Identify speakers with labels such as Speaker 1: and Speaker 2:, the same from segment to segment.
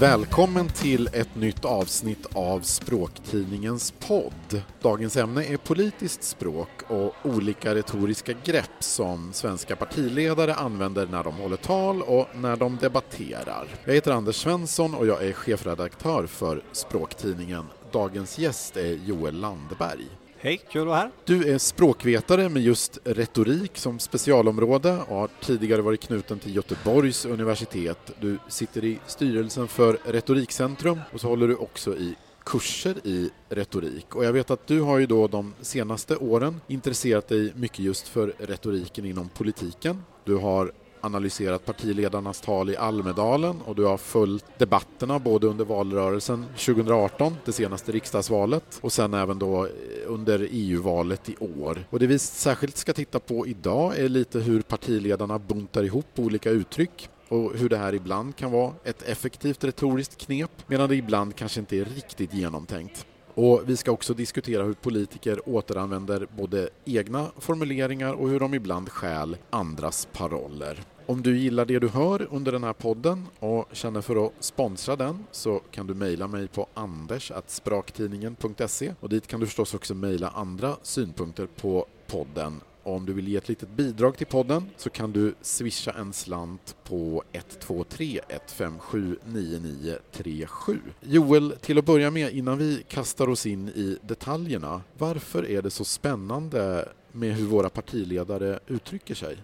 Speaker 1: Välkommen till ett nytt avsnitt av Språktidningens podd. Dagens ämne är politiskt språk och olika retoriska grepp som svenska partiledare använder när de håller tal och när de debatterar. Jag heter Anders Svensson och jag är chefredaktör för Språktidningen. Dagens gäst är Joel Landberg.
Speaker 2: Hej, kul att vara här.
Speaker 1: Du är språkvetare med just retorik som specialområde och har tidigare varit knuten till Göteborgs universitet. Du sitter i styrelsen för Retorikcentrum och så håller du också i kurser i retorik. Och jag vet att du har ju då de senaste åren intresserat dig mycket just för retoriken inom politiken. Du har analyserat partiledarnas tal i Almedalen och du har följt debatterna både under valrörelsen 2018, det senaste riksdagsvalet, och sen även då under EU-valet i år. Och det vi särskilt ska titta på idag är lite hur partiledarna buntar ihop olika uttryck och hur det här ibland kan vara ett effektivt retoriskt knep medan det ibland kanske inte är riktigt genomtänkt. Och vi ska också diskutera hur politiker återanvänder både egna formuleringar och hur de ibland stjäl andras paroller. Om du gillar det du hör under den här podden och känner för att sponsra den så kan du mejla mig på anders.spraktidningen.se och dit kan du förstås också mejla andra synpunkter på podden om du vill ge ett litet bidrag till podden så kan du swisha en slant på 123 157 9937. Joel, till att börja med innan vi kastar oss in i detaljerna, varför är det så spännande med hur våra partiledare uttrycker sig?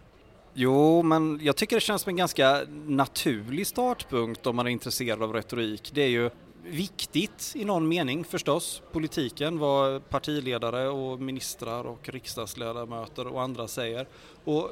Speaker 2: Jo, men jag tycker det känns som en ganska naturlig startpunkt om man är intresserad av retorik. Det är ju viktigt i någon mening förstås, politiken, vad partiledare och ministrar och riksdagsledamöter och andra säger. Och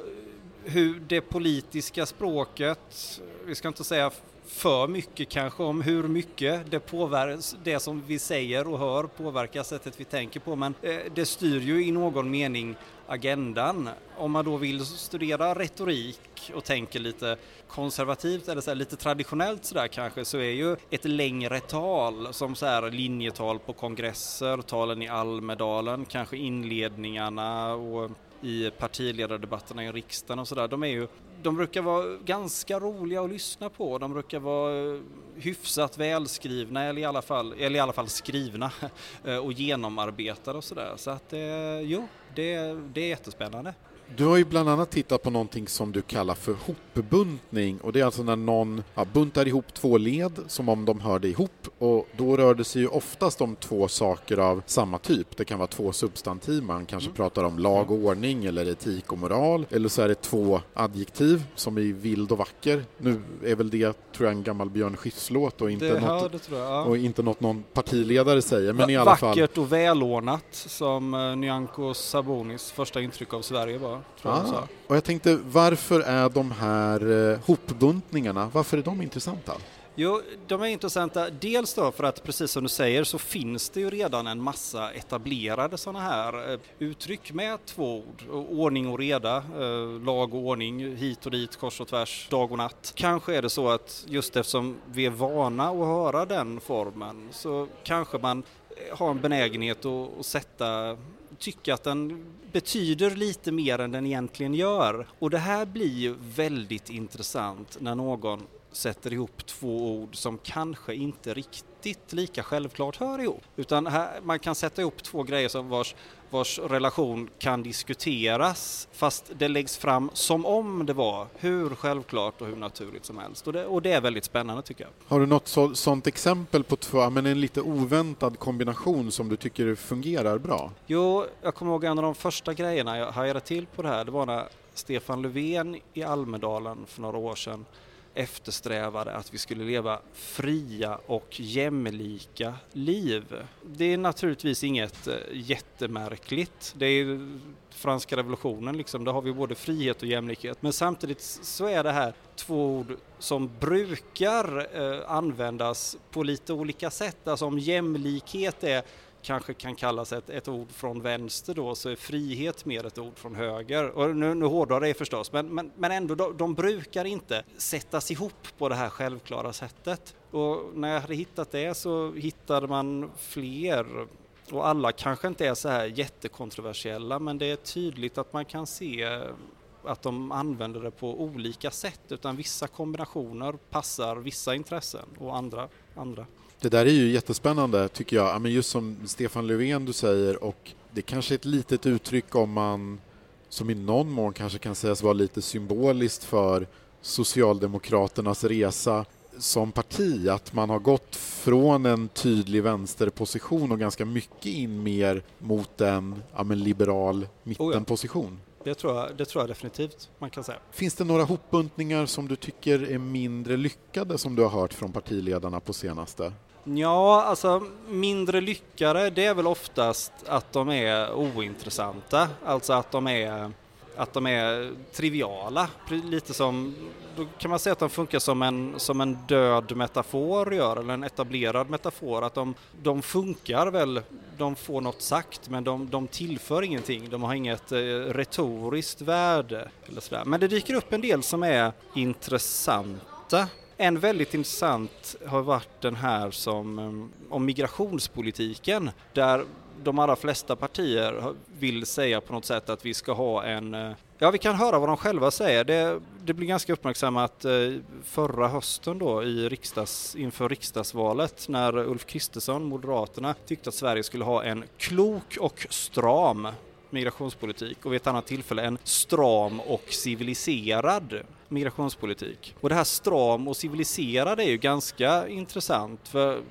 Speaker 2: hur det politiska språket, vi ska inte säga för mycket kanske om hur mycket det, påverkar, det som vi säger och hör påverkar sättet vi tänker på men eh, det styr ju i någon mening agendan. Om man då vill studera retorik och tänker lite konservativt eller så här, lite traditionellt sådär kanske så är ju ett längre tal som så här linjetal på kongresser, talen i Almedalen, kanske inledningarna och i partiledardebatterna i riksdagen och sådär. De är ju de brukar vara ganska roliga att lyssna på. De brukar vara eh, hyfsat välskrivna eller i alla fall, eller i alla fall skrivna eh, och genomarbetade och sådär. Så att eh, jo, det, det är jättespännande.
Speaker 1: Du har ju bland annat tittat på någonting som du kallar för hopbuntning och det är alltså när någon ja, buntar ihop två led som om de hörde ihop och då rör det sig ju oftast om två saker av samma typ. Det kan vara två substantiv, man kanske mm. pratar om lag och ordning eller etik och moral eller så är det två adjektiv som i vild och vacker. Nu är väl det, tror jag, en gammal Björn Skifs-låt och, inte något, ja. och inte något någon partiledare säger. Men i alla
Speaker 2: fall... Vackert och välordnat som uh, Nyamko Sabonis första intryck av Sverige var tror
Speaker 1: ah. jag Och jag tänkte, varför är de här eh, hopbuntningarna, varför är de intressanta?
Speaker 2: Jo, de är intressanta. Dels då för att precis som du säger så finns det ju redan en massa etablerade sådana här eh, uttryck med två ord. Ordning och reda, eh, lag och ordning, hit och dit, kors och tvärs, dag och natt. Kanske är det så att just eftersom vi är vana att höra den formen så kanske man har en benägenhet att sätta tycka att den betyder lite mer än den egentligen gör. Och det här blir ju väldigt intressant när någon sätter ihop två ord som kanske inte riktigt lika självklart hör ihop. Utan här, man kan sätta ihop två grejer som vars vars relation kan diskuteras fast det läggs fram som om det var hur självklart och hur naturligt som helst. Och det, och det är väldigt spännande tycker jag.
Speaker 1: Har du något så, sånt exempel på två, men en lite oväntad kombination som du tycker fungerar bra?
Speaker 2: Jo, jag kommer ihåg en av de första grejerna jag hajade till på det här, det var när Stefan Löfven i Almedalen för några år sedan eftersträvade att vi skulle leva fria och jämlika liv. Det är naturligtvis inget eh, jättemärkligt. Det är franska revolutionen, liksom, där har vi både frihet och jämlikhet. Men samtidigt så är det här två ord som brukar eh, användas på lite olika sätt. Alltså om jämlikhet är kanske kan kallas ett, ett ord från vänster då så är frihet mer ett ord från höger. Och nu, nu hårdrar det förstås, men, men, men ändå, de, de brukar inte sättas ihop på det här självklara sättet. Och när jag hade hittat det så hittade man fler och alla kanske inte är så här jättekontroversiella men det är tydligt att man kan se att de använder det på olika sätt utan vissa kombinationer passar vissa intressen och andra andra.
Speaker 1: Det där är ju jättespännande tycker jag, men just som Stefan Löfven du säger och det kanske är ett litet uttryck om man som i någon mån kanske kan sägas vara lite symboliskt för Socialdemokraternas resa som parti, att man har gått från en tydlig vänsterposition och ganska mycket in mer mot en ja, liberal mittenposition. Oh
Speaker 2: ja. Det tror, jag, det tror jag definitivt man kan säga.
Speaker 1: Finns det några hopbuntningar som du tycker är mindre lyckade som du har hört från partiledarna på senaste?
Speaker 2: Ja, alltså mindre lyckade det är väl oftast att de är ointressanta, alltså att de är att de är triviala, lite som, då kan man säga att de funkar som en, som en död metafor gör, eller en etablerad metafor, att de, de funkar väl, de får något sagt men de, de tillför ingenting, de har inget eh, retoriskt värde eller sådär. Men det dyker upp en del som är intressanta. En väldigt intressant har varit den här som eh, om migrationspolitiken där de allra flesta partier vill säga på något sätt att vi ska ha en eh, Ja, vi kan höra vad de själva säger. Det, det blir ganska uppmärksammat eh, förra hösten då i riksdags, inför riksdagsvalet när Ulf Kristersson, Moderaterna, tyckte att Sverige skulle ha en klok och stram migrationspolitik och vid ett annat tillfälle en stram och civiliserad migrationspolitik. Och det här stram och civiliserad är ju ganska intressant för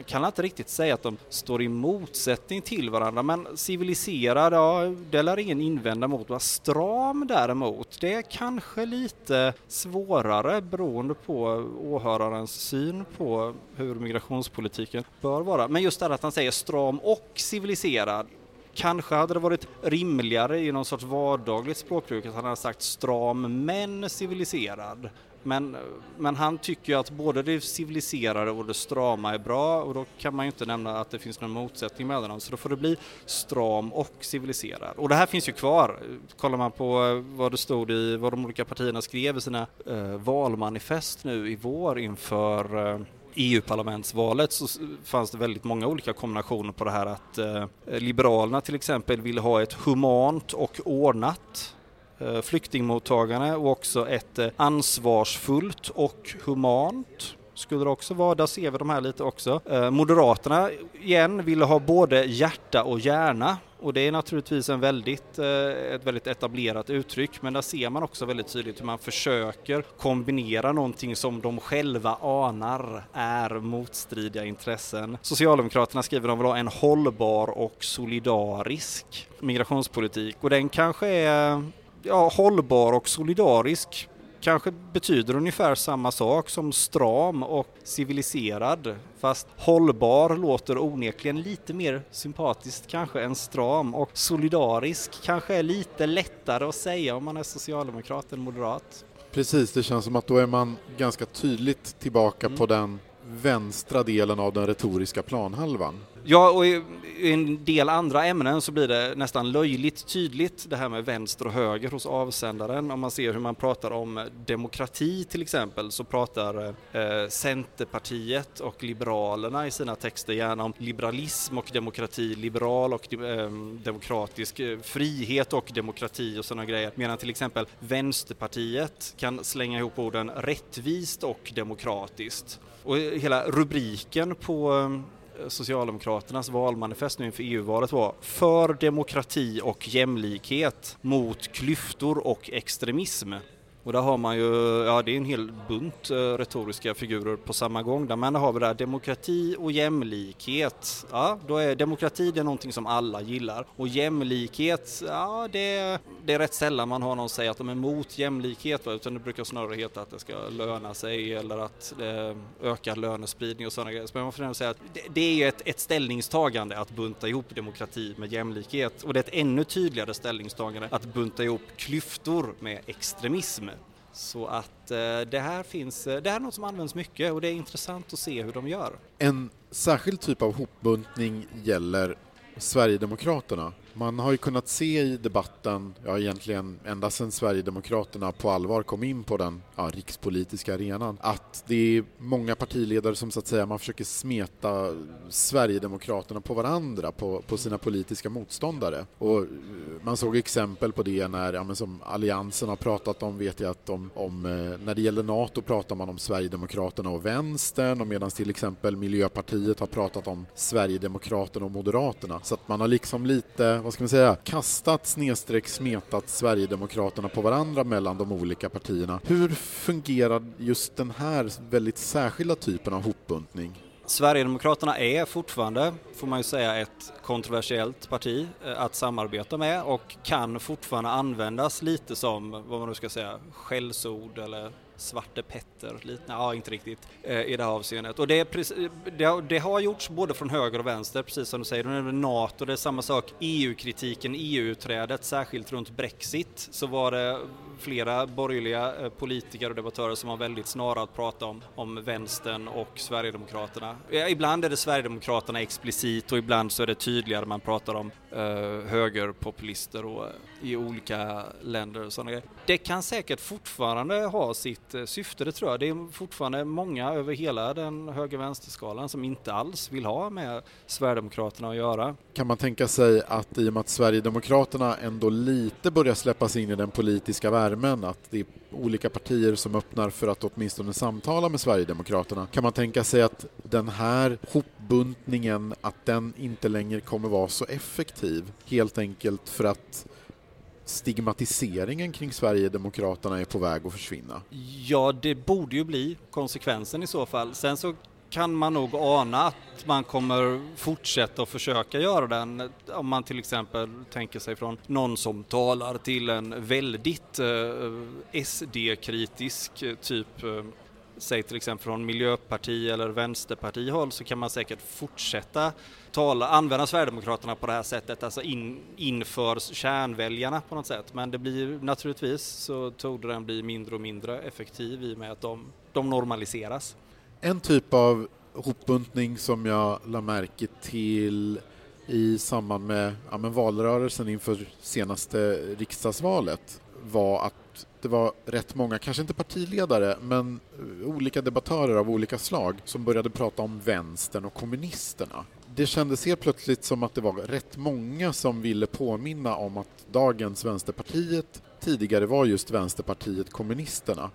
Speaker 2: man kan inte riktigt säga att de står i motsättning till varandra men civiliserad, ja det lär ingen invända mot. Vad stram däremot, det är kanske lite svårare beroende på åhörarens syn på hur migrationspolitiken bör vara. Men just det att han säger stram och civiliserad, Kanske hade det varit rimligare i någon sorts vardagligt språkbruk att han hade sagt stram men civiliserad. Men, men han tycker ju att både det civiliserade och det strama är bra och då kan man ju inte nämna att det finns någon motsättning mellan dem så då får det bli stram och civiliserad. Och det här finns ju kvar. Kollar man på eh, vad det stod i vad de olika partierna skrev i sina eh, valmanifest nu i vår inför eh, EU-parlamentsvalet så fanns det väldigt många olika kombinationer på det här att eh, Liberalerna till exempel ville ha ett humant och ordnat Eh, flyktingmottagande och också ett eh, ansvarsfullt och humant skulle det också vara. Där ser vi de här lite också. Eh, Moderaterna igen ville ha både hjärta och hjärna och det är naturligtvis en väldigt, ett väldigt etablerat uttryck men där ser man också väldigt tydligt hur man försöker kombinera någonting som de själva anar är motstridiga intressen. Socialdemokraterna skriver de vill ha en hållbar och solidarisk migrationspolitik och den kanske är ja, hållbar och solidarisk kanske betyder ungefär samma sak som stram och civiliserad. Fast hållbar låter onekligen lite mer sympatiskt kanske än stram och solidarisk kanske är lite lättare att säga om man är socialdemokrat än moderat.
Speaker 1: Precis, det känns som att då är man ganska tydligt tillbaka mm. på den vänstra delen av den retoriska planhalvan.
Speaker 2: Ja, och i, en del andra ämnen så blir det nästan löjligt tydligt det här med vänster och höger hos avsändaren. Om man ser hur man pratar om demokrati till exempel så pratar eh, Centerpartiet och Liberalerna i sina texter gärna om liberalism och demokrati, liberal och eh, demokratisk eh, frihet och demokrati och sådana grejer. Medan till exempel Vänsterpartiet kan slänga ihop orden rättvist och demokratiskt. Och hela rubriken på eh, Socialdemokraternas valmanifest nu inför EU-valet var För demokrati och jämlikhet mot klyftor och extremism. Och där har man ju, ja det är en hel bunt eh, retoriska figurer på samma gång där, men har vi där demokrati och jämlikhet. Ja, då är demokrati det är någonting som alla gillar och jämlikhet, ja det, det är rätt sällan man har någon säga att de är emot jämlikhet va. utan det brukar snarare heta att det ska löna sig eller att eh, det ökar lönespridning och sådana grejer. Men man får ändå säga att det, det är ju ett, ett ställningstagande att bunta ihop demokrati med jämlikhet och det är ett ännu tydligare ställningstagande att bunta ihop klyftor med extremism. Så att eh, det här finns, eh, det här är något som används mycket och det är intressant att se hur de gör.
Speaker 1: En särskild typ av hopbuntning gäller Sverigedemokraterna. Man har ju kunnat se i debatten, ja egentligen ända sedan Sverigedemokraterna på allvar kom in på den ja, rikspolitiska arenan, att det är många partiledare som så att säga man försöker smeta Sverigedemokraterna på varandra, på, på sina politiska motståndare. Och eh, man såg exempel på det när, ja, men som Alliansen har pratat om, vet jag att de, om eh, när det gäller NATO pratar man om Sverigedemokraterna och vänstern och medan till exempel Miljöpartiet har pratat om Sverigedemokraterna och Moderaterna. Så att man har liksom lite, vad ska man säga, kastat snedstreck smetat Sverigedemokraterna på varandra mellan de olika partierna. Hur fungerar just den här väldigt särskilda typen av hopbuntning?
Speaker 2: Sverigedemokraterna är fortfarande, får man ju säga, ett kontroversiellt parti eh, att samarbeta med och kan fortfarande användas lite som, vad man nu ska säga, skällsord eller Svarte Petter, lite, ja inte riktigt eh, i det här avseendet. Och det, det, det, har gjorts både från höger och vänster, precis som du säger. När det NATO, det är samma sak. EU-kritiken, EU-utträdet, särskilt runt Brexit, så var det flera borgerliga eh, politiker och debattörer som var väldigt snara att prata om, om vänstern och Sverigedemokraterna. Ibland är det Sverigedemokraterna explicit och ibland så är det tydligare man pratar om eh, högerpopulister och, eh, i olika länder. Och sådana Det kan säkert fortfarande ha sitt eh, syfte, det tror jag. Det är fortfarande många över hela den höger-vänsterskalan som inte alls vill ha med Sverigedemokraterna att göra.
Speaker 1: Kan man tänka sig att i och med att Sverigedemokraterna ändå lite börjar släppas in i den politiska värmen, att det är olika partier som öppnar för att åtminstone samtala med Sverigedemokraterna. Kan man tänka sig att den här hopbuntningen, att den inte längre kommer vara så effektiv, helt enkelt för att stigmatiseringen kring Sverigedemokraterna är på väg att försvinna?
Speaker 2: Ja, det borde ju bli konsekvensen i så fall. Sen så kan man nog ana att man kommer fortsätta att försöka göra den. Om man till exempel tänker sig från någon som talar till en väldigt eh, SD-kritisk eh, typ eh, säg till exempel från Miljöparti eller Vänsterparti håll så kan man säkert fortsätta tala, använda Sverigedemokraterna på det här sättet, alltså in, inför kärnväljarna på något sätt. Men det blir naturligtvis så tog den bli mindre och mindre effektiv i och med att de, de normaliseras.
Speaker 1: En typ av hopbuntning som jag la märke till i samband med ja, valrörelsen inför senaste riksdagsvalet var att det var rätt många, kanske inte partiledare, men olika debattörer av olika slag som började prata om vänstern och kommunisterna. Det kändes helt plötsligt som att det var rätt många som ville påminna om att dagens Vänsterpartiet tidigare var just Vänsterpartiet kommunisterna.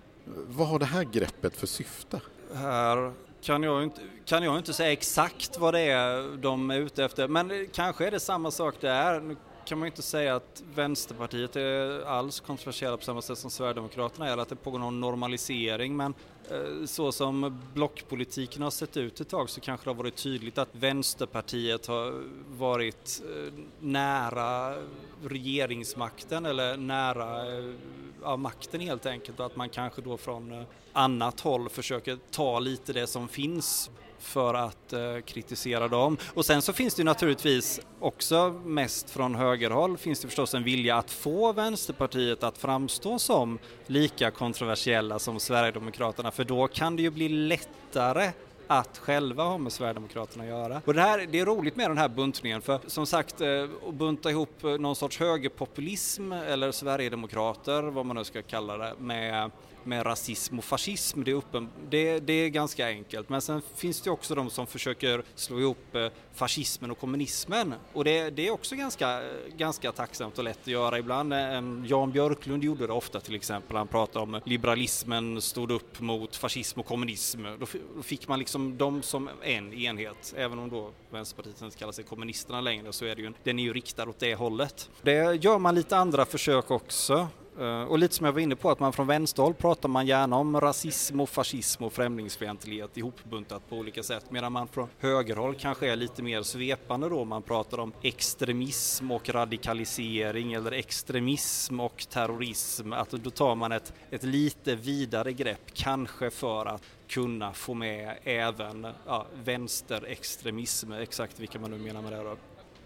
Speaker 1: Vad har det här greppet för syfte?
Speaker 2: Här kan jag, inte, kan jag inte säga exakt vad det är de är ute efter, men kanske är det samma sak där. Nu kan man inte säga att Vänsterpartiet är alls kontroversiella på samma sätt som Sverigedemokraterna är, eller att det pågår någon normalisering, men eh, så som blockpolitiken har sett ut ett tag så kanske det har varit tydligt att Vänsterpartiet har varit eh, nära regeringsmakten eller nära eh, ja, makten helt enkelt och att man kanske då från annat håll försöker ta lite det som finns för att eh, kritisera dem. Och sen så finns det naturligtvis också mest från högerhåll finns det förstås en vilja att få Vänsterpartiet att framstå som lika kontroversiella som Sverigedemokraterna för då kan det ju bli lättare att själva ha med Sverigedemokraterna att göra. Och det, här, det är roligt med den här buntningen för som sagt eh, att bunta ihop någon sorts högerpopulism eller Sverigedemokrater, vad man nu ska kalla det, med med rasism och fascism, det är, uppen, det, det, är ganska enkelt. Men sen finns det också de som försöker slå ihop eh, fascismen och kommunismen och det, det är också ganska, ganska tacksamt och lätt att göra ibland. Eh, Jan Björklund gjorde det ofta till exempel, han pratade om liberalismen stod upp mot fascism och kommunism. Då fick man liksom dem som en enhet, även om då Vänsterpartiet inte kallar sig kommunisterna längre så är det ju, den är ju riktad åt det hållet. Det gör man lite andra försök också. Eh, och lite som jag var inne på, att man från vänsterhåll pratar man gärna om rasism och fascism och främlingsfientlighet ihopbuntat på olika sätt, medan man från högerhåll kanske är lite mer svepande då, man pratar om extremism och radikalisering eller extremism och terrorism, att då tar man ett, ett lite vidare grepp, kanske för att kunna få med även ja, vänsterextremism, exakt vilka man nu menar med det då.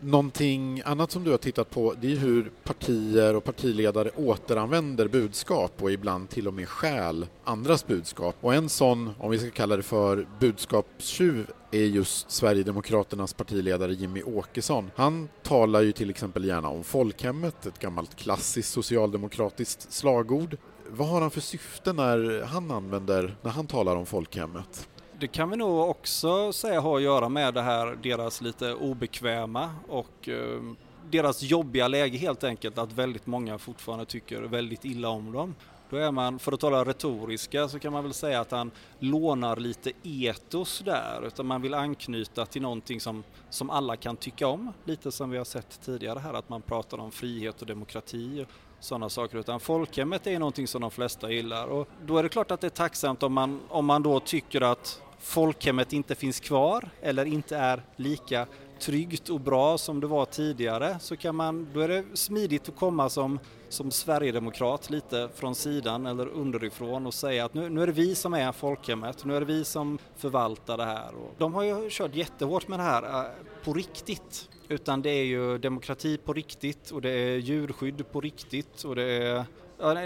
Speaker 1: Någonting annat som du har tittat på det är hur partier och partiledare återanvänder budskap och ibland till och med stjäl andras budskap. Och en sån, om vi ska kalla det för budskapstjuv, är just Sverigedemokraternas partiledare Jimmy Åkesson. Han talar ju till exempel gärna om folkhemmet, ett gammalt klassiskt socialdemokratiskt slagord. Vad har han för syfte när han använder, när han talar om folkhemmet?
Speaker 2: Det kan vi nog också säga har att göra med det här deras lite obekväma och eh, deras jobbiga läge helt enkelt att väldigt många fortfarande tycker väldigt illa om dem. Då är man, för att tala retoriska, så kan man väl säga att han lånar lite etos där, utan man vill anknyta till någonting som, som alla kan tycka om. Lite som vi har sett tidigare här, att man pratar om frihet och demokrati och sådana saker utan folkhemmet är någonting som de flesta gillar och då är det klart att det är tacksamt om man, om man då tycker att folkhemmet inte finns kvar eller inte är lika tryggt och bra som det var tidigare så kan man, då är det smidigt att komma som, som Sverigedemokrat lite från sidan eller underifrån och säga att nu, nu är det vi som är folkhemmet, nu är det vi som förvaltar det här. Och de har ju kört jättehårt med det här eh, på riktigt utan det är ju demokrati på riktigt och det är djurskydd på riktigt och det är Ja,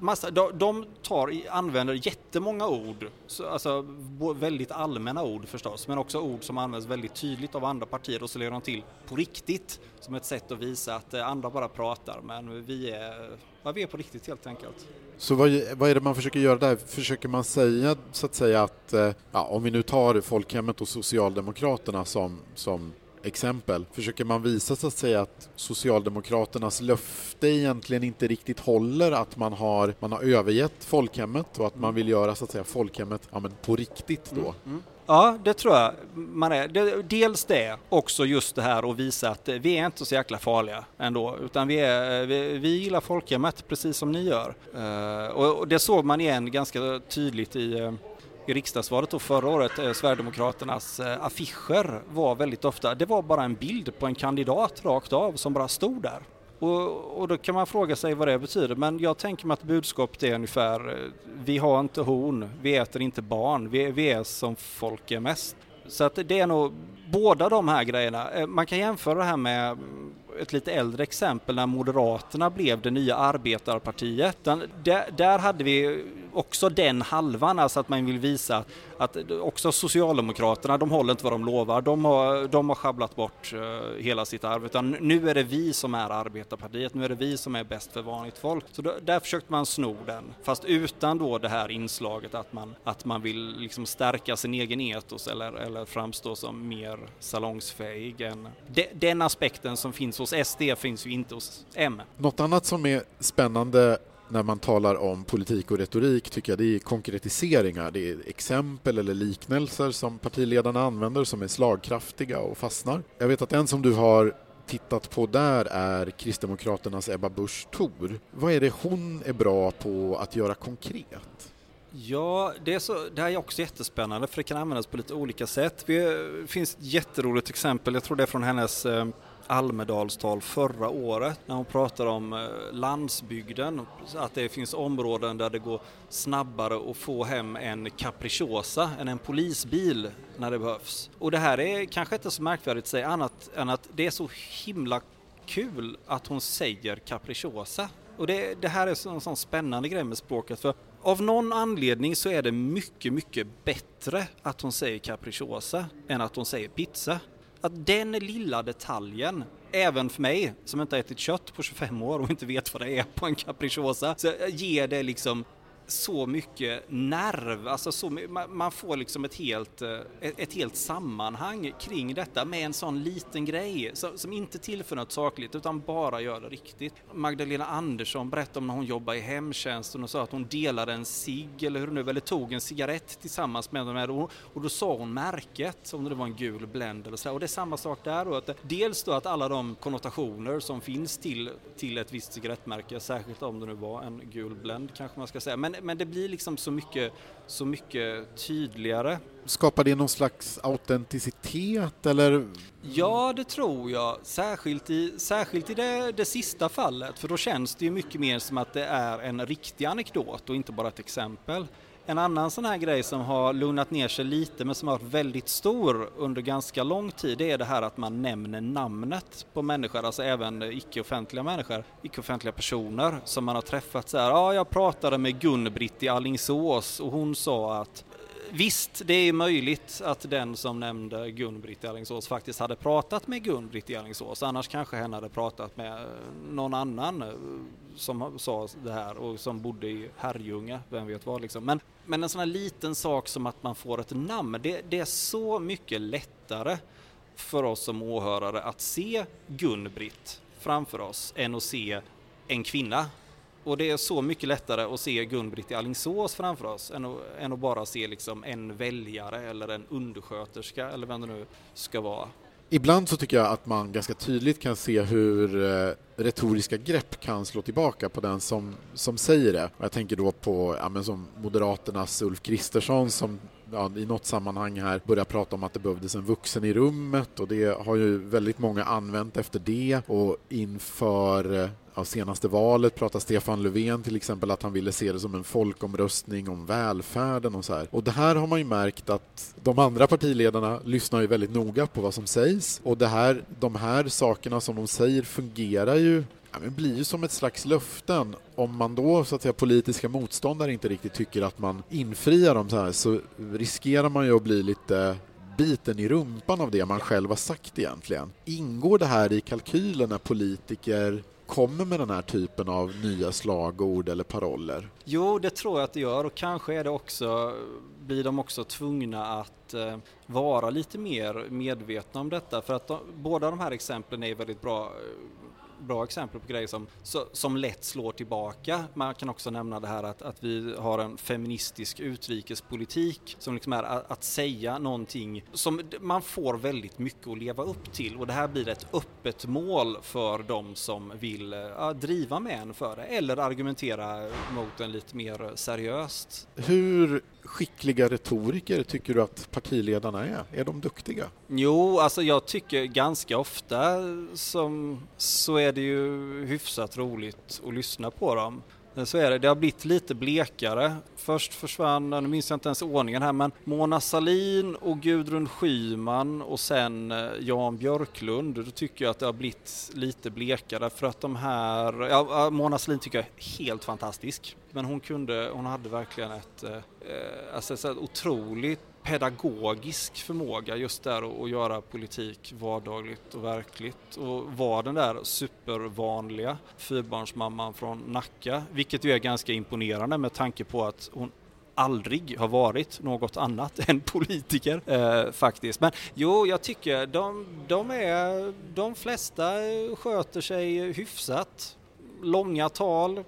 Speaker 2: massa, de, de tar, använder jättemånga ord, alltså väldigt allmänna ord förstås, men också ord som används väldigt tydligt av andra partier och så lägger de till på riktigt som ett sätt att visa att eh, andra bara pratar, men vi är, ja, vi är på riktigt helt enkelt.
Speaker 1: Så vad, vad, är det man försöker göra där? Försöker man säga så att säga att, eh, ja, om vi nu tar folkhemmet och Socialdemokraterna som, som exempel försöker man visa så att säga att Socialdemokraternas löfte egentligen inte riktigt håller, att man har, man har övergett folkhemmet och att man vill göra så att säga folkhemmet ja, men på riktigt då. Mm, mm.
Speaker 2: Ja, det tror jag man är. Dels det, också just det här att visa att vi är inte så jäkla farliga ändå, utan vi, är, vi, vi gillar folkhemmet precis som ni gör. Eh, och det såg man igen ganska tydligt i eh, i riksdagsvalet då förra året, eh, Sverigedemokraternas eh, affischer var väldigt ofta, det var bara en bild på en kandidat rakt av som bara stod där. Och, och, då kan man fråga sig vad det betyder, men jag tänker mig att budskapet är ungefär eh, vi har inte horn, vi äter inte barn, vi, vi är som folk är mest. Så att det är nog båda de här grejerna. Eh, man kan jämföra det här med mm, ett lite äldre exempel när Moderaterna blev det nya arbetarpartiet. Där, där hade vi också den halvan, alltså att man vill visa att också Socialdemokraterna, de håller inte vad de lovar. De har, de har schabblat bort eh, hela sitt arv, utan nu är det vi som är arbetarpartiet, nu är det vi som är bäst för vanligt folk. Så då, där försökte man sno den, fast utan då det här inslaget att man, att man vill liksom stärka sin egen etos eller, eller framstå som mer salongsfähig än de, den aspekten som finns hos SD finns ju inte hos M.
Speaker 1: Något annat som är spännande när man talar om politik och retorik tycker jag det är konkretiseringar. Det är exempel eller liknelser som partiledarna använder som är slagkraftiga och fastnar. Jag vet att en som du har tittat på där är Kristdemokraternas Ebba Busch Thor. Vad är det hon är bra på att göra konkret?
Speaker 2: Ja, det, är så, det här är också jättespännande för det kan användas på lite olika sätt. Det eh, finns ett jätteroligt exempel, jag tror det är från hennes eh, Almedalstal förra året när hon pratar om eh, landsbygden, att det finns områden där det går snabbare att få hem en capricciosa än en polisbil när det behövs. Och det här är kanske inte så märkvärdigt att säga annat än att det är så himla kul att hon säger capricciosa. Och det, det här är en sån spännande grej med språket för av någon anledning så är det mycket, mycket bättre att hon säger capricciosa än att hon säger pizza att den lilla detaljen, även för mig som inte har ätit kött på 25 år och inte vet vad det är på en capricciosa, så ger det liksom så mycket nerv, alltså så, man får liksom ett helt, eh, ett helt sammanhang kring detta med en sån liten grej som inte tillför något sakligt utan bara gör det riktigt. Magdalena Andersson berättade om när hon jobbade i hemtjänsten och sa att hon delade en cigg eller hur nu eller tog en cigarett tillsammans med de här och, och då sa hon märket, om det var en gul Blend eller så. Och det är samma sak där då, att dels då att alla de konnotationer som finns till, till ett visst cigarettmärke, särskilt om det nu var en gul Blend kanske man ska säga, men men, det blir liksom så mycket, så mycket tydligare.
Speaker 1: Skapar det någon slags autenticitet eller?
Speaker 2: Ja, det tror jag. Särskilt i, särskilt i det, det sista fallet, för då känns det ju mycket mer som att det är en riktig anekdot och inte bara ett exempel. En annan sån här grej som har lugnat ner sig lite men som har varit väldigt stor under ganska lång tid det är det här att man nämner namnet på människor, alltså även icke-offentliga människor, icke-offentliga personer som man har träffat så här. Ja, jag pratade med Gun-Britt i Allingsås och hon sa att Visst, det är möjligt att den som nämnde Gun-Britt i Alingsås faktiskt hade pratat med Gun-Britt i Alingsås. Annars kanske hen hade pratat med eh, någon annan eh, som sa det här och som bodde i Herrljunga, vem vet vad liksom. Men, men en sån här liten sak som att man får ett namn, det, det är så mycket lättare för oss som åhörare att se Gun-Britt framför oss än att se en kvinna och det är så mycket lättare att se Gun-Britt i Alingsås framför oss än att, än att bara se liksom en väljare eller en undersköterska eller vem det nu ska vara.
Speaker 1: Ibland så tycker jag att man ganska tydligt kan se hur eh, retoriska grepp kan slå tillbaka på den som, som säger det. Jag tänker då på ja, men som Moderaternas Ulf Kristersson som ja, i något sammanhang här började prata om att det behövdes en vuxen i rummet och det har ju väldigt många använt efter det och inför ja, senaste valet pratar Stefan Löfven till exempel att han ville se det som en folkomröstning om välfärden och så här. Och det här har man ju märkt att de andra partiledarna lyssnar ju väldigt noga på vad som sägs och det här, de här sakerna som de säger fungerar ju ja, men blir ju som ett slags löften. Om man då, så att säga, politiska motståndare inte riktigt tycker att man infriar dem så här så riskerar man ju att bli lite biten i rumpan av det man själv har sagt egentligen. Ingår det här i kalkylen när politiker kommer med den här typen av nya slagord eller paroller?
Speaker 2: Jo, det tror jag att det gör och kanske är det också, blir de också tvungna att eh, vara lite mer medvetna om detta för att de, båda de här exemplen är väldigt bra eh, bra exempel på grejer som, som lätt slår tillbaka. Man kan också nämna det här att, att vi har en feministisk utrikespolitik som liksom är att, att säga någonting som man får väldigt mycket att leva upp till och det här blir ett öppet mål för de som vill ja, driva med en för det eller argumentera mot en lite mer seriöst.
Speaker 1: Hur skickliga retoriker tycker du att partiledarna är? Är de duktiga?
Speaker 2: Jo, alltså jag tycker ganska ofta som, så är det ju hyfsat roligt att lyssna på dem. Så är det, det har blivit lite blekare. Först försvann, nu minns jag inte ens ordningen här, men Mona Salin och Gudrun Schyman och sen eh, Jan Björklund. Då tycker jag att det har blivit lite blekare för att de här, ja, Mona Salin tycker jag är helt fantastisk. Men hon kunde, hon hade verkligen ett, eh, eh alltså ett otroligt pedagogisk förmåga just där att göra politik vardagligt och verkligt och vara den där supervanliga fyrbarnsmamman från Nacka, vilket ju är ganska imponerande med tanke på att hon aldrig har varit något annat än politiker eh, faktiskt. Men jo, jag tycker de, de, är, de flesta sköter sig hyfsat. Långa tal,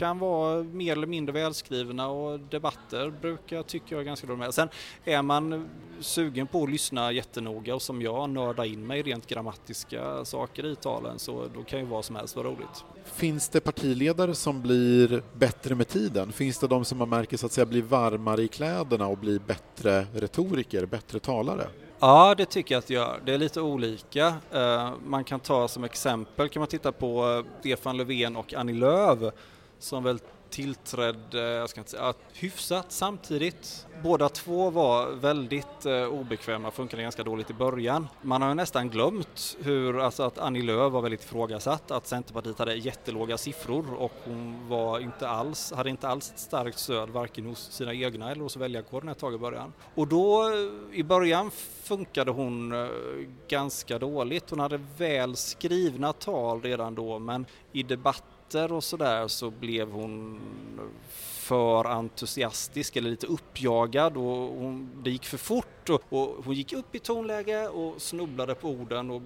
Speaker 2: kan vara mer eller mindre välskrivna och debatter brukar tycka jag är ganska dåliga med. Sen är man sugen på att lyssna jättenoga och som jag nörda in mig rent grammatiska saker i talen så då kan ju vad som helst vara roligt.
Speaker 1: Finns det partiledare som blir bättre med tiden? Finns det de som man märker så att säga blir varmare i kläderna och blir bättre retoriker, bättre talare?
Speaker 2: Ja, det tycker jag att det gör. Det är lite olika. Eh, man kan ta som exempel, kan man titta på eh, Stefan Löfven och Annie Lööf som väl tillträdde, jag ska inte säga, hyfsat samtidigt. Båda två var väldigt eh, obekväma, funkade ganska dåligt i början. Man har ju nästan glömt hur, alltså att Annie Lööf var väldigt ifrågasatt, att Centerpartiet hade jättelåga siffror och hon var inte alls, hade inte alls ett starkt stöd varken hos sina egna eller hos väljarkåren ett tag i början. Och då, eh, i början funkade hon eh, ganska dåligt. Hon hade väl skrivna tal redan då, men i debatt debatter och sådär så blev hon för entusiastisk eller lite uppjagad och hon, det gick för fort och, och hon gick upp i tonläge och snubblade på orden och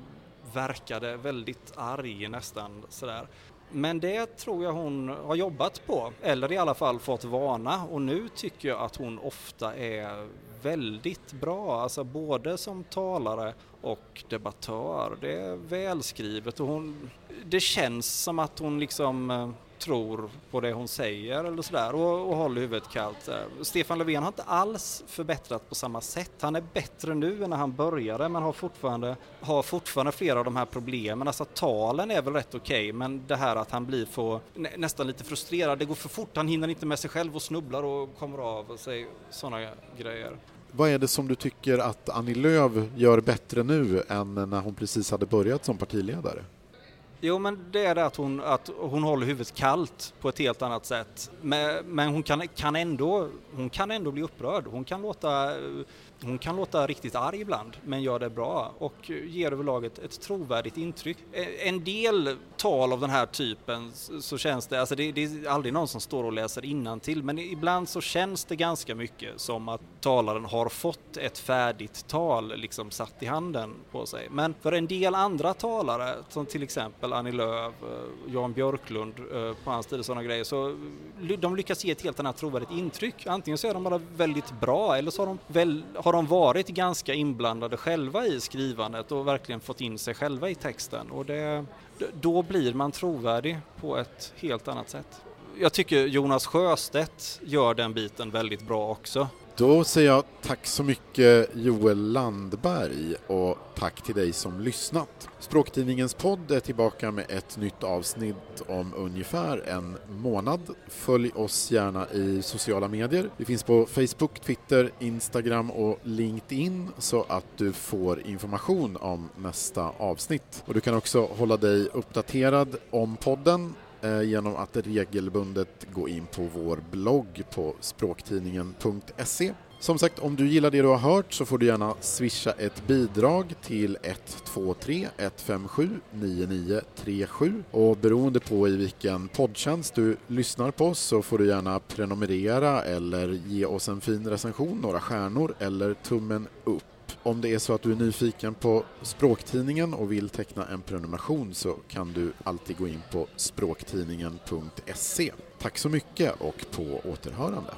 Speaker 2: verkade väldigt arg nästan sådär. Men det tror jag hon har jobbat på, eller i alla fall fått vana och nu tycker jag att hon ofta är väldigt bra, alltså både som talare och debattör. Det är välskrivet och hon, det känns som att hon liksom eh, tror på det hon säger eller sådär och, och håller huvudet kallt. Stefan Löfven har inte alls förbättrat på samma sätt. Han är bättre nu än när han började men har fortfarande, har fortfarande flera av de här problemen. Alltså talen är väl rätt okej okay, men det här att han blir för, nästan lite frustrerad, det går för fort, han hinner inte med sig själv och snubblar och kommer av sig, sådana grejer.
Speaker 1: Vad är det som du tycker att Annie Lööf gör bättre nu än när hon precis hade börjat som partiledare?
Speaker 2: Jo, men det är det att hon, att hon håller huvudet kallt på ett helt annat sätt. Men, men hon, kan, kan ändå, hon kan ändå bli upprörd. Hon kan låta eh, hon kan låta riktigt arg ibland, men gör det bra och ger överlag ett, ett trovärdigt intryck. Eh, en del tal av den här typen så känns det, alltså det, det är aldrig någon som står och läser till, men ibland så känns det ganska mycket som att talaren har fått ett färdigt tal liksom satt i handen på sig. Men för en del andra talare, som till exempel Annie Lööf, eh, Jan Björklund eh, på hans tid och sådana grejer, så de lyckas ge ett helt annat trovärdigt intryck. Antingen så är de bara väldigt bra eller så har de, väl, har de varit ganska inblandade själva i skrivandet och verkligen fått in sig själva i texten och det, då blir man trovärdig på ett helt annat sätt. Jag tycker Jonas Sjöstedt gör den biten väldigt bra också.
Speaker 1: Då säger jag tack så mycket Joel Landberg och tack till dig som lyssnat. Språktidningens podd är tillbaka med ett nytt avsnitt om ungefär en månad. Följ oss gärna i sociala medier. Vi finns på Facebook, Twitter, Instagram och LinkedIn så att du får information om nästa avsnitt. Och du kan också hålla dig uppdaterad om podden Eh, genom att regelbundet gå in på vår blogg på språktidningen.se. Som sagt, om du gillar det du har hört så får du gärna swisha ett bidrag till 123 157 9937 och beroende på i vilken poddtjänst du lyssnar på så får du gärna prenumerera eller ge oss en fin recension, några stjärnor eller tummen upp. Om det är så att du är nyfiken på Språktidningen och vill teckna en prenumeration så kan du alltid gå in på språktidningen.se. Tack så mycket och på återhörande.